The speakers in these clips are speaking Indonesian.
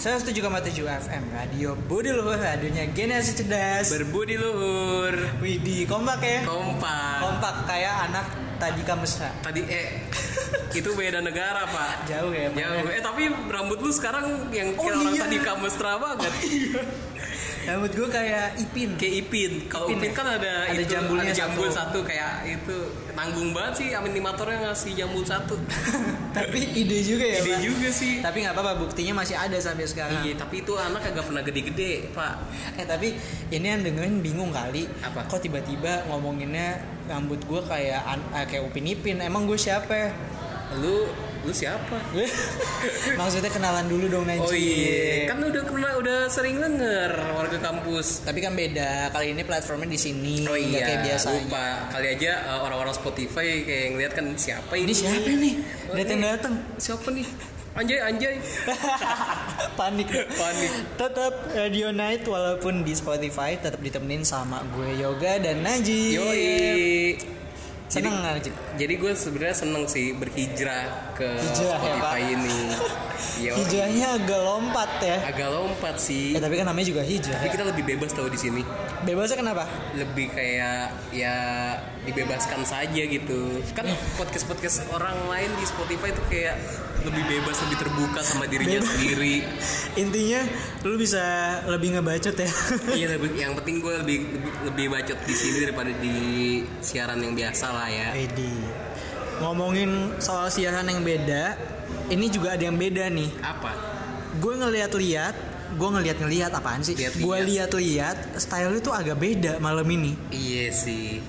107,7 FM Radio Budi Luhur radionya generasi cerdas Berbudi luhur. Widih kompak ya Kompak. kompak kayak anak tadi mesra Tadi eh itu beda negara, Pak. jauh ya? Jauh. Eh tapi rambut lu sekarang yang Oh, orang iya. tadi kamestra banget. Rambut gue kayak Ipin Kayak Ipin. Kalau Ipin Ipin ya? kan ada, Ada itu, jambulnya ada jambul satu. satu. kayak itu nanggung banget sih animatornya ngasih jambul satu. tapi ide juga ya Ide Pak juga sih. tapi nggak apa-apa buktinya masih ada sampai sekarang Iya, tapi itu anak agak pernah gede-gede, Pak. eh tapi ini yang dengerin bingung kali Apa? kok tiba-tiba ngomonginnya rambut gue kayak eh, kayak Upin Ipin emang gue siapa Lu lu siapa? maksudnya kenalan dulu dong Najib Oh iya, kan udah pernah udah sering denger warga kampus. tapi kan beda kali ini platformnya di sini Oh iya, kayak biasanya lupa. Kali aja uh, orang-orang Spotify kayak ngeliat kan siapa ini? ini siapa nih Oh, datang ini datang Siapa nih? Anjay, anjay. panik Panik. tetap Radio Night walaupun di Spotify tetap ditemenin sama gue Yoga dan Najib Yoi. Jadi, seneng jadi gue sebenarnya seneng sih berhijrah ke Hijrah ya, Spotify Pak? ini. Hijrahnya agak lompat ya Agak lompat sih. ya tapi kan namanya juga hijrah Tapi kita lebih bebas tau di sini. bebasnya kenapa Lebih kayak ya dibebaskan saja gitu. Kan podcast podcast orang lain di Spotify itu kayak lebih bebas, lebih terbuka sama dirinya Bebas. sendiri. intinya lu bisa lebih ngebacot ya iya lebih yang penting gue lebih, lebih lebih bacot di sini daripada di siaran yang biasa lah ya Edi ngomongin soal siaran yang beda ini juga ada yang beda nih. Apa? Gue ngeliat-liat gue ngeliat-ngeliat apaan sih? Lihat-lihat. gue liat-liat style itu agak beda malam ini. Iya sih.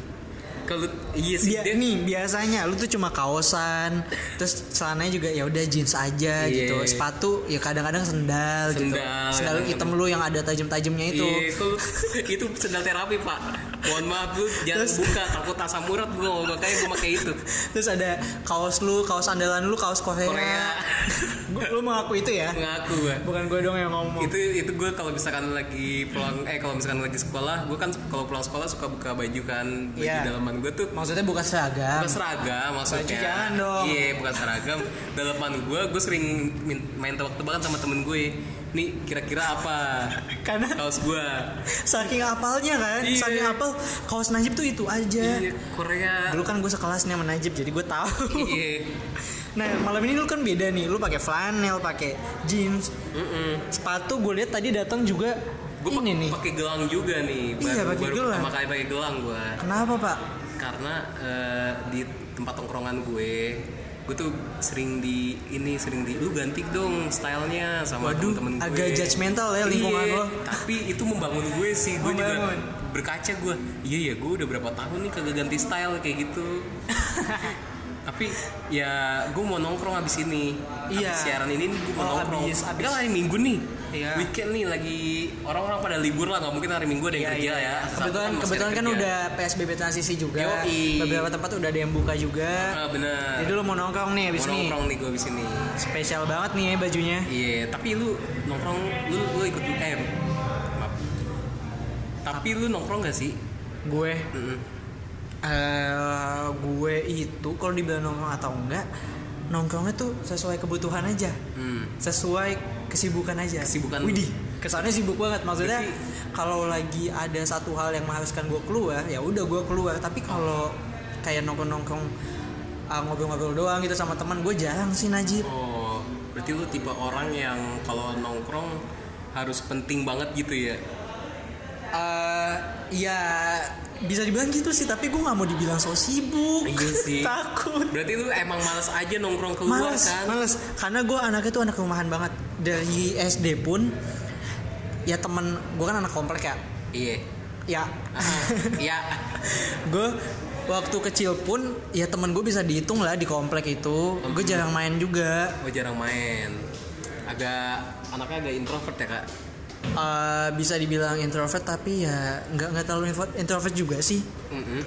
Kalau iya sih Bia- dia- nih biasanya lu tuh cuma kaosan terus celananya juga ya udah jeans aja Iya. gitu. Sepatu ya kadang-kadang sendal, gitu. Sendal, sendal kadang-kadang. hitam lu yang ada tajam-tajamnya itu. Iya, itu sendal terapi pak mohon maaf lu jangan Terus- buka takut asam urat gue makanya gue pakai itu. Terus ada kaos lu kaos andalan lu kaos Korea, Korea. Gua- lu mengaku itu ya? Mengaku gue bukan gue dong yang ngomong. Itu itu gue kalau misalkan lagi pulang eh kalau misalkan lagi sekolah gue kan kalau pulang sekolah suka buka baju kan baju Iya. dalaman gue tuh maksudnya bukan seragam. Bukan seragam maksudnya. Baju jangan dong. iya bukan seragam. Dalaman gue gue sering main tebak-tebakan sama temen gue nih kira-kira apa karena kaos gue saking apalnya kan Iya. saking apal kaos Najib tuh itu aja. Iya Korea. Dulu kan gue sekelasnya sama Najib jadi gue tahu. Iya. Nah malam ini lu kan beda nih. Lu pakai flanel pakai jeans. Mm-mm. sepatu gue lihat tadi datang juga gue ini nih. pakai gelang juga nih. Iya, pakai gelang. pertama kali pakai gelang gue kenapa pak? Karena eh, di tempat tongkrongan gue gue tuh sering di ini sering di lu ganti dong stylenya sama Waduh, temen-temen gue. agak judgmental ya lingkungan Iya, lo. tapi itu membangun gue sih. Gue juga berkaca gue iya ya gue udah berapa tahun nih kagak ganti style kayak gitu. Tapi ya gue mau nongkrong abis ini. Iya. abis siaran ini gue mau Oh, nongkrong. abis- abis. Kan hari minggu nih Iya. weekend nih lagi orang-orang pada libur lah nggak mungkin hari minggu ada yang Iya, kerja iya. ya kebetulan masih kebetulan kan kerja. udah PSBB transisi juga Yoi. beberapa tempat udah ada yang buka juga ah, bener jadi lu mau nongkrong nih abis mau ini nongkrong nih gue abis ini spesial banget nih ya bajunya Iya, tapi lu nongkrong, lu lu ikut UM. Maaf. Tapi lu nongkrong gak sih? gue Mm-mm. eh gue itu kalau dibilang nongkrong atau enggak nongkrongnya tuh sesuai kebutuhan aja Hmm. sesuai kesibukan aja Kesibukan. Widih kesannya sibuk banget maksudnya kalau lagi ada satu hal yang mengharuskan gue keluar ya udah gue keluar tapi kalau kayak nongkrong nongkrong ngobrol-ngobrol doang gitu sama teman gue jarang sih Najib Oh, berarti lu tipe orang yang kalau nongkrong harus penting banget gitu ya? Eh, ya bisa dibilang gitu sih tapi gue nggak mau dibilang so sibuk Iya sih. takut Berarti lu emang males aja nongkrong keluar males kan? males karena gue anaknya tuh anak rumahan banget dari SD pun ya temen gue kan anak komplek ya Iya. ya Iya. gue waktu kecil pun ya temen gue bisa dihitung lah di komplek itu gue jarang main juga Gue jarang main. Agak anaknya agak introvert ya kak? Eh, bisa dibilang introvert tapi ya nggak nggak terlalu intro- introvert juga sih Mm-mm.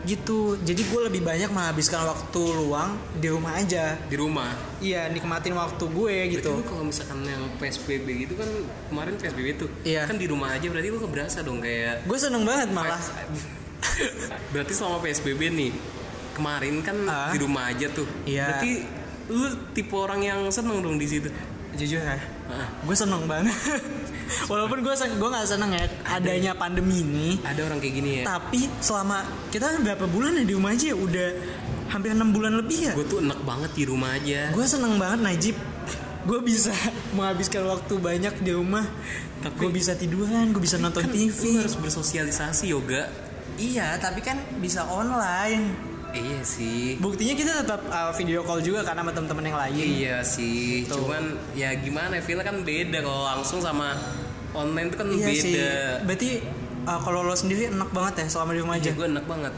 gitu jadi gue lebih banyak menghabiskan waktu luang di rumah aja Di rumah. iya nikmatin waktu gue Berarti gitu lu kalau misalkan yang PSBB gitu kan kemarin PSBB tuh Iya. kan di rumah aja berarti lu keberasa dong kayak gue seneng banget malah Berarti selama PSBB nih kemarin kan Ah. di rumah aja tuh. Iya. Berarti lu tipe orang yang seneng dong di situ. Jujur ya. Gue seneng banget. Walaupun gue gue nggak seneng ya adanya pandemi ini. Ada orang kayak gini ya? Tapi selama kita berapa bulan ya di rumah aja ya? udah hampir enam bulan lebih ya? Gue tuh enak banget di rumah aja. Gue seneng banget Najib. Gue bisa menghabiskan waktu banyak di rumah. Tapi- gue bisa tiduran gue bisa nonton kan TV harus bersosialisasi yoga. Iya tapi kan bisa online iya sih buktinya kita tetap uh, video call juga karena sama teman-teman yang lain Iya sih, Tuh. cuman ya gimana feel kan beda kalau langsung sama online itu kan iya beda. sih berarti uh, kalau lo sendiri enak banget ya selama di rumah aja Aja gue enak banget.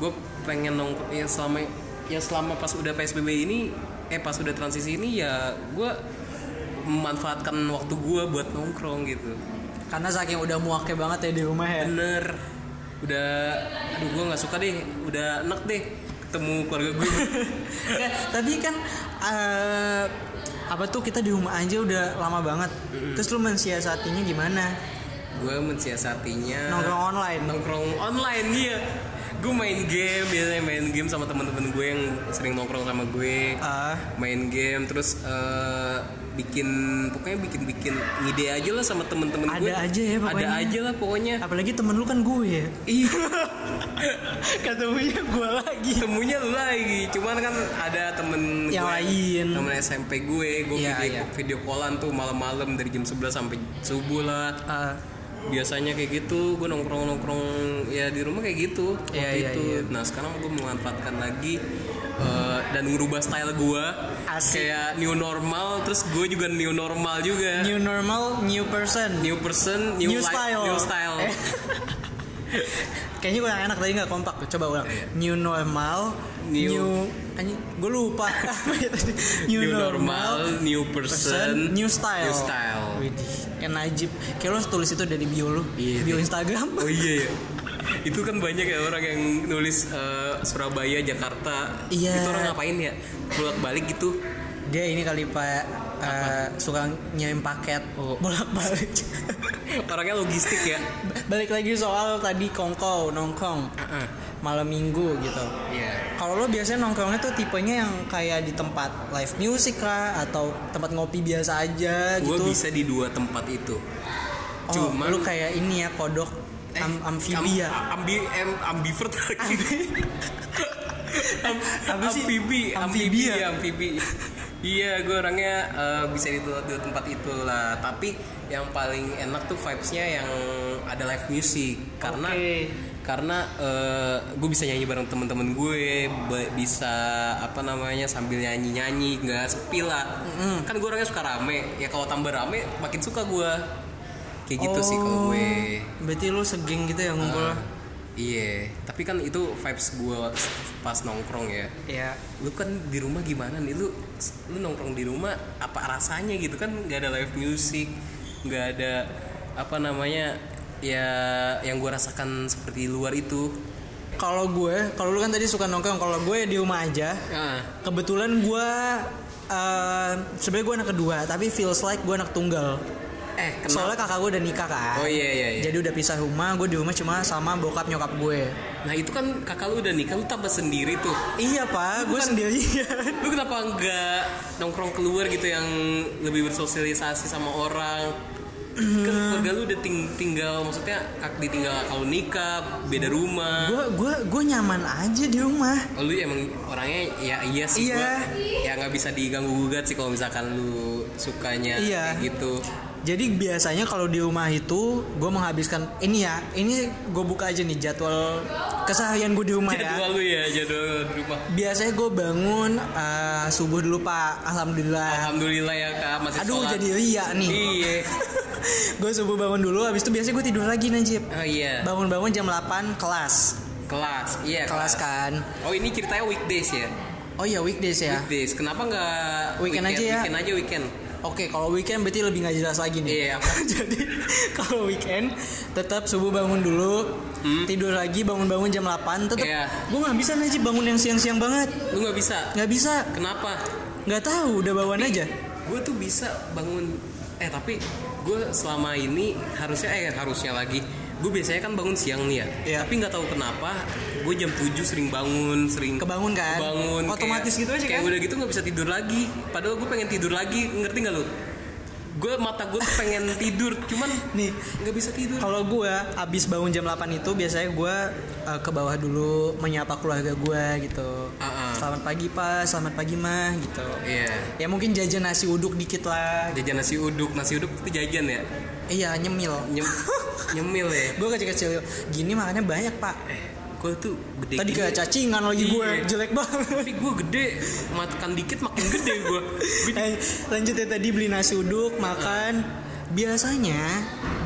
Gue pengen nongkrong ya selama ya selama pas udah PSBB ini eh pas udah transisi ini ya gue memanfaatkan waktu gue buat nongkrong gitu. karena saking udah muaknya banget ya di rumah ya Bener. Udah aduh gue nggak suka deh, udah enak deh ketemu keluarga gue. Ya, tapi kan uh, apa tuh kita di rumah aja udah lama banget. Terus lu mensiasatinya gimana gue mensiasatinya nongkrong online. Nongkrong online iya. Gue main game biasanya main game sama teman-teman gue yang sering nongkrong sama gue. Ah. main game terus eh, bikin pokoknya bikin bikin ngide aja lah sama temen-temen gue Ada aja ya pokoknya. ada aja lah pokoknya. Apalagi temen lu kan gue ya. Ih ketemunya gue lagi. Temunya lu lagi. Cuman kan ada temen Yang gue, lain. temen SMP gue. Gue Iya, video iya. video callan tuh malam-malam dari jam 11 sampai subuh lah. Ah, biasanya kayak gitu gue nongkrong nongkrong ya di rumah kayak gitu waktu Iya, iya, itu iya. nah sekarang gue memanfaatkan lagi eh, dan ngerubah style gue kayak new normal terus gue juga new normal juga new normal new person new person new, New life, style. new style Eh. kayaknya kurang enak tadi nggak kompak coba ulang. Iya. new normal New- new, anjing gue lupa. Ya tadi? new, normal, new person, new style. new style. Widih, kayak Najib. Kayak lo tulis itu dari bio lu Iya, bio iya. Instagram. Oh iya ya itu kan banyak ya orang yang nulis eh, Surabaya Jakarta. Iya. itu orang ngapain ya? Bolak balik gitu. Dia ini kali pak eh, suka nyirim paket Oh. bolak balik orangnya logistik ya. Balik lagi soal tadi kongko nongkrong. Heeh. malam minggu gitu. Iya. Kalau lo biasanya nongkrongnya tuh tipenya yang kayak di tempat live music lah atau tempat ngopi biasa aja gue gitu. bisa di dua tempat itu. Oh, cuman lu kayak ini ya kodok eh, am amfibi ya. am- ambi em, ambivert lagi. Am- amfibi Amfibi amfibi ya? Ya iya gue orangnya eh, bisa di dua, dua tempat itu lah tapi yang paling enak tuh vibesnya yang ada live music. Karena Oke. karena gue bisa nyanyi bareng temen-temen gue bisa apa namanya sambil nyanyi nyanyi nggak sepi lah. Kan gue orangnya suka rame. Ya kalau tambah rame makin suka gue kayak gitu sih kalau gue. Oh, Berarti lu segeng gitu ya ngumpul. Ah, iya tapi kan itu vibes gue pas nongkrong ya ya. lu kan di rumah gimana nih lu lu nongkrong di rumah apa rasanya gitu kan nggak ada live music nggak ada apa namanya ya yang gue rasakan seperti luar itu Kalau gue, kalau lu kan tadi suka nongkrong, kalau gue di rumah aja. ah Kebetulan gue eh sebenarnya gue anak kedua, tapi feels like gue anak tunggal. Eh Soalnya kenapa kakak gue udah nikah kan. Oh, iya, iya, iya. Jadi udah pisah rumah, gue di rumah cuma sama bokap nyokap gue. nah itu kan kakak lu udah nikah lu tambah sendiri tuh Iya pak, gue sendirian. lu kenapa nggak nongkrong keluar gitu yang lebih bersosialisasi sama orang kan keluarga lu udah ting- tinggal maksudnya kak ditinggal kalau nikah beda rumah gue gue gue nyaman aja di rumah Oh, lu emang orangnya ya iya sih Iya. gua ya nggak bisa diganggu gugat sih kalau misalkan lu sukanya Iya. kayak gitu jadi biasanya kalau di rumah itu gue menghabiskan ini ya ini gue buka aja nih jadwal keseharian gue di rumah ya. Jadwal lu ya jadwal di rumah. Biasanya gue bangun eh, subuh dulu pak. Alhamdulillah. Alhamdulillah ya kak. Masih aduh sholat. jadi ria nih. Iya. Gue subuh bangun dulu habis itu biasanya gue tidur lagi Najib. Oh iya. Bangun-bangun jam 8 kelas. Kelas iya kelas kan. Oh ini ceritanya weekdays ya? Oh iya weekdays ya. Weekdays. Kenapa nggak Weekend aja ya? weekend aja weekend Oke, kalau weekend berarti lebih nggak jelas lagi nih. Iya, apa? Jadi kalau weekend tetap subuh bangun dulu, tidur lagi bangun-bangun jam 8 tetap. Hmm? Iya. Gue nggak bisa nih bangun yang siang-siang banget. lu nggak bisa Nggak bisa. kenapa Nggak tahu, udah bawaan aja. gue tuh bisa bangun eh tapi gue selama ini harusnya eh harusnya lagi gue biasanya kan bangun siang nih ya Iya. tapi nggak tahu kenapa gue jam 7 sering bangun sering Kebangun kan? bangun Otomatis kayak, gitu aja kayak kan? udah gitu nggak bisa tidur lagi padahal gue pengen tidur lagi ngerti nggak lu gue mata gue tuh pengen tidur cuman nih nggak bisa tidur. kalau gue abis bangun jam 8 itu biasanya gue uh, ke bawah dulu menyapa keluarga gue gitu. Ah, ah. selamat pagi pak. Selamat pagi mah gitu. Iya. Ya mungkin jajan nasi uduk dikit lah. Jajan nasi uduk. Nasi uduk itu jajan ya? Iya nyemil. Nyem, nyemil ya? Gue kecil-kecil gini makannya banyak pak gue tuh gede tadi kayak cacingan lagi gue Iya. jelek banget. Tapi gue gede makan dikit makin gede gue Eh, lanjut ya tadi beli nasi uduk makan. Biasanya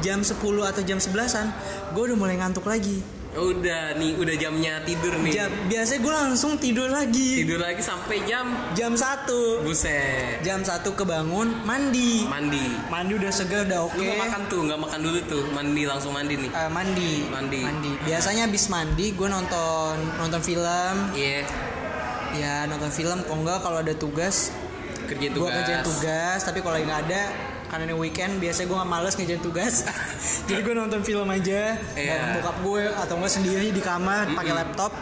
jam 10 atau jam 11an gue udah mulai ngantuk lagi udah nih udah jamnya tidur nih. Jam, biasanya gue langsung tidur lagi. Tidur lagi sampai jam jam 1 buset. Jam 1 kebangun mandi. Mandi. Mandi udah segar udah oke. lu nggak makan tuh nggak makan dulu tuh. Mandi langsung mandi nih. Eh, mandi. Mandi. biasanya habis mandi gue nonton nonton film. Iya. Ya nonton film. Kok enggak kalau ada tugas kerja gue tugas kerjain tugas. tapi kalau nggak ada karena ini weekend biasanya gue nggak males ngerjain tugas. Jadi gue nonton film aja Iya. bareng bokap gue atau enggak sendiri di kamar pakai laptop.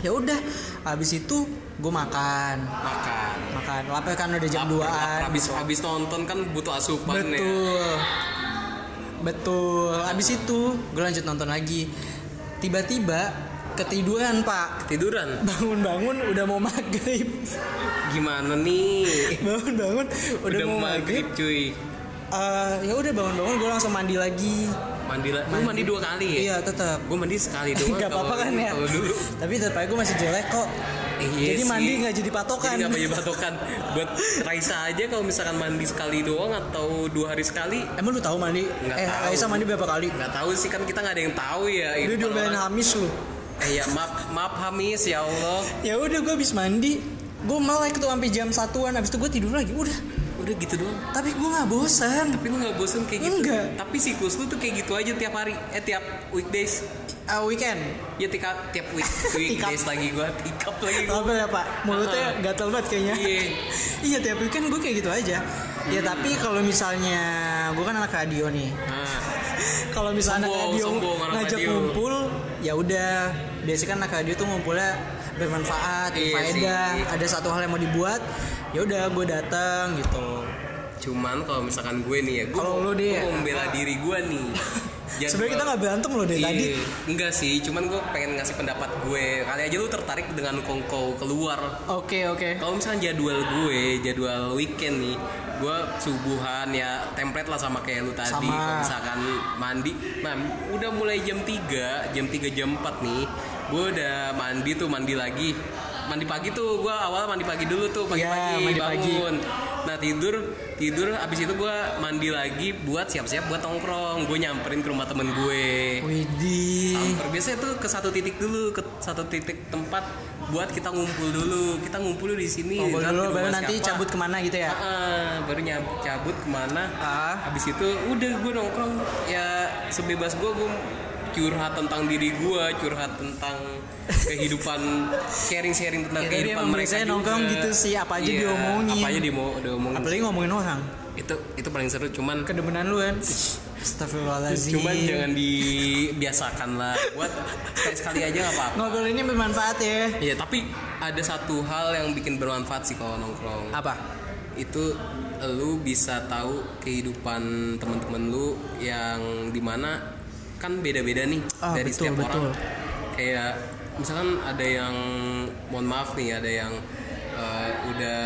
Ya udah habis itu gue makan. Makan. Makan. Lapar kan udah jam 2an lapar. habis habis nonton kan butuh asupan ya. Betul. Betul. Habis itu gue lanjut nonton lagi. Tiba-tiba ketiduran pak. Tiduran bangun-bangun udah mau maghrib. Gimana nih? Bangun-bangun udah, udah mau maghrib maghrib. cuy. Eh, ya udah bangun-bangun gue langsung mandi lagi. Mandi lah lu mandi. dua kali ya? Iya tetap. Gue mandi sekali doang nggak apa-apa kan ya? dulu. Tapi tetap aja gue masih jelek kok. Iya jadi sih. mandi nggak jadi patokan. Jadi nggak banyak patokan. Buat Raisa aja kalau misalkan mandi sekali doang atau dua hari sekali? Emang lu tahu mandi? Nggak eh tahu. Aisyah mandi berapa kali? Nggak tahu sih kan kita nggak ada yang tahu ya. Itu diomelin Hamis lu eh ya maaf maaf Hamis ya Allah. Ya udah gue habis mandi. Gue melek tuh sampai jam satuan. Habis itu gue tidur lagi. Udah. Udah gitu doang. Tapi gue nggak bosan tapi lu nggak bosen kayak gitu? Enggak. tapi siklus lu tuh kayak gitu aja tiap hari. Eh tiap weekdays. Ah, weekend. Ya tiap tiap week weekdays lagi gua tikap lagi gua. Apa ya pak? Mulutnya Ah. gatel banget kayaknya. Iya. iya tiap weekend gue kayak gitu aja. Ya tapi kalau misalnya gue kan anak radio nih. Nah, kalau misalnya anak Sombong, radio sombong anak ngajak radio. ngumpul ya udah. Biasanya kan anak radio tuh ngumpulnya bermanfaat Iya berfaedah. ada satu hal yang mau dibuat ya udah gue datang gitu. Cuman kalau misalkan gue nih ya gue Kalau mau, lu membela diri gue nih sebenarnya kita nggak berantem loh dari Iya, tadi. enggak sih cuman gue pengen ngasih pendapat gue. Kali aja lu tertarik dengan kongko keluar. Oke oke. Kalau misalnya jadwal gue jadwal weekend nih gue subuhan ya template lah sama kayak lu tadi. Sama. kalau misalkan mandi nah udah mulai jam 3 jam 3 jam 4 nih gue udah mandi tuh mandi lagi. Mandi pagi tuh gue awal mandi pagi dulu tuh pagi-pagi Ya, mandi pagi. Nah tidur tidur abis itu gue mandi lagi buat siap-siap buat nongkrong gue nyamperin ke rumah temen gue Widih Samper. biasanya tuh ke satu titik dulu ke satu titik tempat buat kita ngumpul dulu kita ngumpul dulu di sini ngobrol ntar dulu baru nanti siapa. cabut ke mana gitu ya Ah, baru nyabut cabut ke mana Ah. habis itu udah gue nongkrong ya sebebas gue gue curhat tentang diri gue curhat tentang kehidupan sharing-sharing tentang Ya, kehidupan mereka juga. nongkrong gitu sih, apa aja Iya, diomongin. apa aja dimo- diomongin. Apalagi ngomongin orang. Itu itu paling seru cuman kedemenan lu kan? Astagfirullahaladzim. Cuman jangan dibiasakan lah. Buat sekali sekali aja nggak apa-apa. Ngobrol ini bermanfaat ya. Iya, tapi ada satu hal yang bikin bermanfaat sih kalau nongkrong. apa? Itu lu bisa tahu kehidupan teman-teman lu yang di mana kan beda-beda nih Ah, dari betul, setiap betul. orang. Kayak misalkan ada yang mohon maaf nih, ada yang eh, udah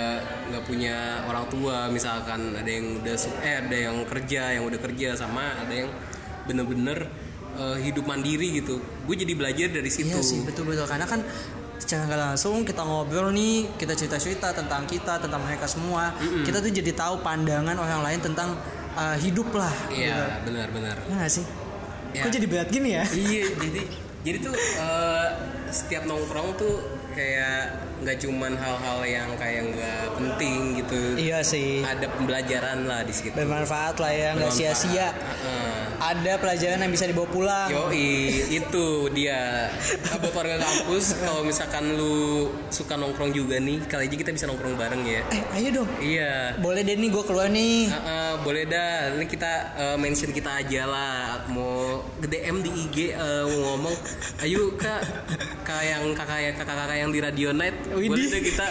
nggak punya orang tua, misalkan ada yang udah eh ada yang kerja, yang udah kerja sama ada yang bener-bener eh, hidup mandiri gitu. Gue jadi belajar dari situ. Iya sih betul betul karena kan secara nggak langsung kita ngobrol nih kita cerita cerita tentang kita tentang mereka semua kita tuh jadi tahu pandangan orang lain tentang uh, hidup lah Iya, benar-benar. gitu. ya sih Ya. kok jadi berat gini ya? Iya jadi jadi tuh eh, setiap nongkrong tuh kayak nggak cuman hal-hal yang kayak nggak penting gitu. Iya sih. Ada pembelajaran lah di situ. Bermanfaat lah ya nggak sia-sia. Heeh. ada pelajaran yang bisa dibawa pulang. Yoi, itu dia. Nah, buat warga kampus kalau misalkan lu suka nongkrong juga nih kali aja kita bisa nongkrong bareng ya. Eh ayo dong. Iya. Boleh deh nih gue keluar nih. Heeh, boleh dah. Ini kita eh, mention kita aja lah mau ke DM di IG eh, mau ngomong ayo kak kak yang kakak kakak kakak yang di Radio Night Widih. boleh deh kita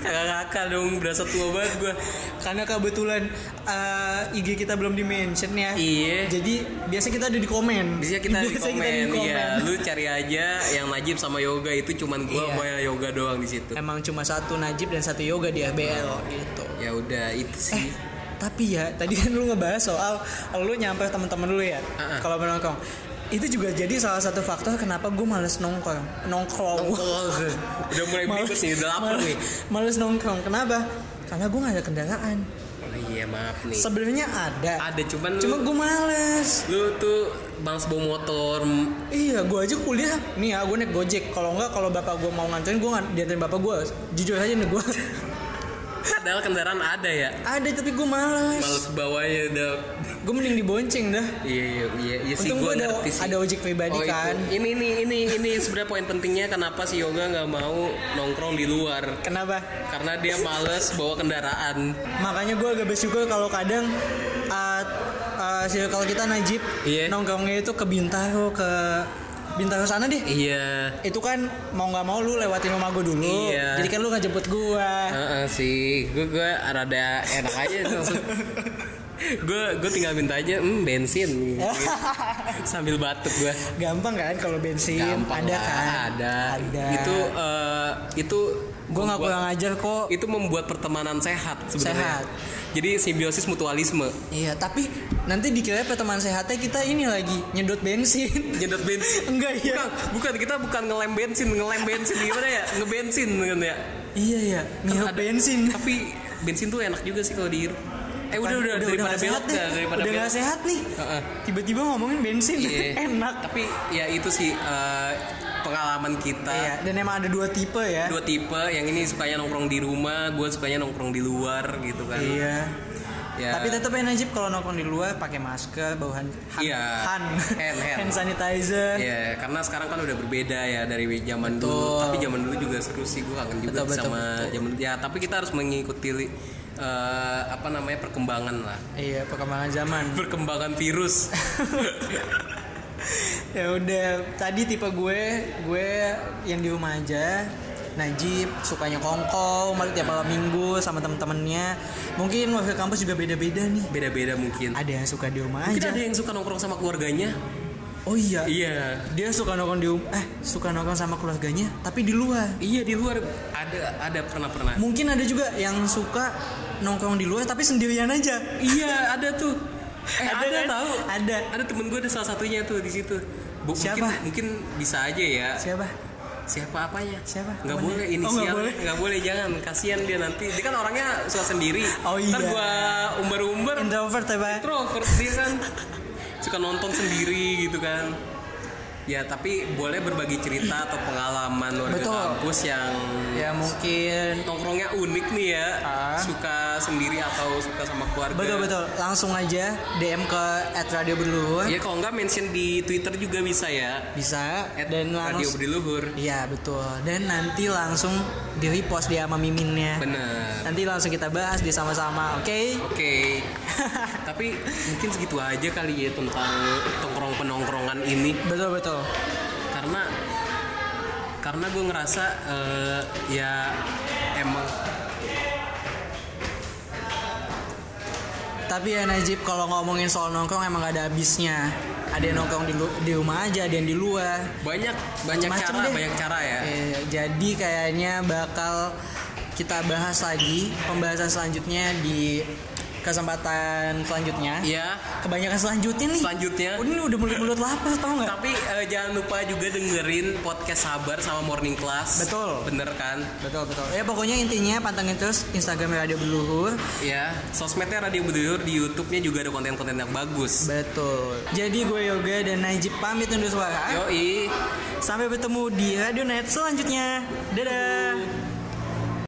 kakak dong berasa tua banget gue Karena kebetulan eh, IG kita belum di mention ya. Iya. Jadi biasa kita ada di komen. bisa kita di Biasa komen, di ya lu cari aja yang Najib sama Yoga itu cuman gua Iya. mau yoga doang di situ Emang cuma satu Najib dan satu Yoga di ABL gitu. ya udah itu sih Tapi ya tadi kan lu ngebahas soal lu nyamper teman-teman dulu ya. Uh-uh. Kalau menongkrong. Itu juga jadi salah satu faktor kenapa gue males nongkrong. Nongkrong. Oh, udah mulai berikut nih udah lapar nih Males nongkrong. Kenapa? Karena gue gak ada kendaraan. oh iya maaf nih Sebenarnya ada. ada cuman Cuma gue males. lu tuh males bawa motor Iya, gue aja kuliah. Nih ya, gue naik gojek. Kalau enggak, kalau bapak gue mau nganterin, gue dianterin bapak gue. Jujur aja nih gue. padahal kendaraan ada ya ada tapi gue males. males bawanya udah Gue mending dibonceng dah. iya iya iya, iya sih gue ada, ngerti sih ada ojek pribadi Oh, itu. kan. Ini ini ini ini sebenarnya poin pentingnya kenapa si Yoga nggak mau nongkrong di luar. Kenapa? Karena dia males bawa kendaraan. Makanya gue agak bersyukur kalau kadang uh, uh, circle kita Najib Iya. nongkrongnya itu ke Bintaro ke Bintaro sana deh. Iya. Itu kan mau nggak mau lu lewatin rumah gue dulu. Iya. Jadi kan lu nggak jemput gue. Heeh sih, gue gue rada enak aja langsung. gue gue tinggal minta aja, hmm bensin, sambil batuk gue. Gampang kan kalau bensin Gampang ada lah, kan? Ada. Ada. Itu eh, itu gue nggak kurang ajar kok. Itu membuat pertemanan sehat sebenarnya. Sehat. Jadi simbiosis mutualisme. Iya, tapi nanti dikira teman sehatnya kita ini lagi nyedot bensin. Nyedot bensin. Enggak ya? Bukan, bukan kita bukan ngelem bensin, ngelem bensin gimana ya? Ngebensin kan ya. Iya ya, ada- bensin. Tapi bensin tuh enak juga sih kalau dihirup. Eh udah udah, daripada nggak belok sehat dah, daripada udah belok. nggak sehat nih. Tiba-tiba ngomongin bensin Iya. enak. Tapi ya itu sih eh, pengalaman kita. Iya, dan emang ada dua tipe ya. Dua tipe, yang ini sukanya nongkrong di rumah, gue sukanya nongkrong di luar gitu kan. Iya. Ya. Tapi tetap ya Najib kalau nongkrong di luar pakai masker, bawa hand, hand, Iya. hand, Hand, hand. sanitizer. Iya, karena sekarang kan udah berbeda ya dari zaman dulu. Betul. Tapi zaman dulu juga seru sih, gue kangen juga Betul, betul, sama betul. zaman ya. Tapi kita harus mengikuti eh, apa namanya perkembangan lah, Iya, perkembangan zaman. perkembangan virus. ya udah, tadi tipe gue, gue yang di rumah aja. Najib sukanya kongko, malah tiap malam minggu sama temen-temennya. Mungkin warga kampus juga beda-beda nih. Beda-beda mungkin. Ada yang suka di rumah Mungkin aja. ada yang suka nongkrong sama keluarganya. Oh iya, Iya. dia suka nongkrong di eh suka nongkrong sama keluarganya, tapi di luar. Iya di luar ada ada pernah pernah. Mungkin ada juga yang suka nongkrong di luar tapi sendirian aja. Iya ada tuh. Eh ada, kan? tahu. Ada. Ada temen gue ada salah satunya tuh di situ. Bu, Siapa? Mungkin, mungkin bisa aja ya. Siapa? Siapa apanya? Siapa? Nggak Temennya? boleh Oh, inisial. nggak boleh. nggak boleh jangan. Kasihan dia nanti. Dia kan orangnya suka sendiri. Oh, Ntar iya. gua umbar-umbar. Introvert ya, Pak? Introvert dia kan. Suka nonton sendiri gitu kan. Ya tapi boleh berbagi cerita atau pengalaman warga Betul. kampus yang Ya mungkin nongkrongnya unik nih ya. Ah. Suka sendiri atau suka sama keluarga. betul betul langsung aja DM ke @radio Ya kalau nggak mention di Twitter juga bisa ya. bisa At dan Radio Berdiluhur. Iya betul dan nanti langsung di repost dia sama miminnya. Bener. Nanti langsung kita bahas di sama-sama, oke? Oke. Tapi mungkin segitu aja kali ya tentang tongkrong penongkrongan ini Betul betul. karena karena gue ngerasa eh, ya emang Tapi ya Najib kalau ngomongin soal nongkrong emang gak ada habisnya. Ada yang nongkrong di, lu- di rumah aja, ada yang di luar. banyak banyak Macem-macem cara deh. banyak cara ya. Eh, jadi kayaknya bakal kita bahas lagi pembahasan selanjutnya di kesempatan selanjutnya. Iya. Kebanyakan selanjutnya nih. Selanjutnya. Oh, ini udah mulut-mulut lapar tau nggak? Tapi eh, jangan lupa juga dengerin podcast Sabar sama Morning Class. Betul. Bener kan? Betul betul. Ya pokoknya intinya pantengin terus Instagram Radio Berluhur. Ya, sosmednya Radio Berdiluhur di YouTube-nya juga ada konten-konten yang bagus. Betul. Jadi gue Yoga dan Najib pamit undur suara. Yoi. Sampai bertemu di Radio Net selanjutnya. Dadah.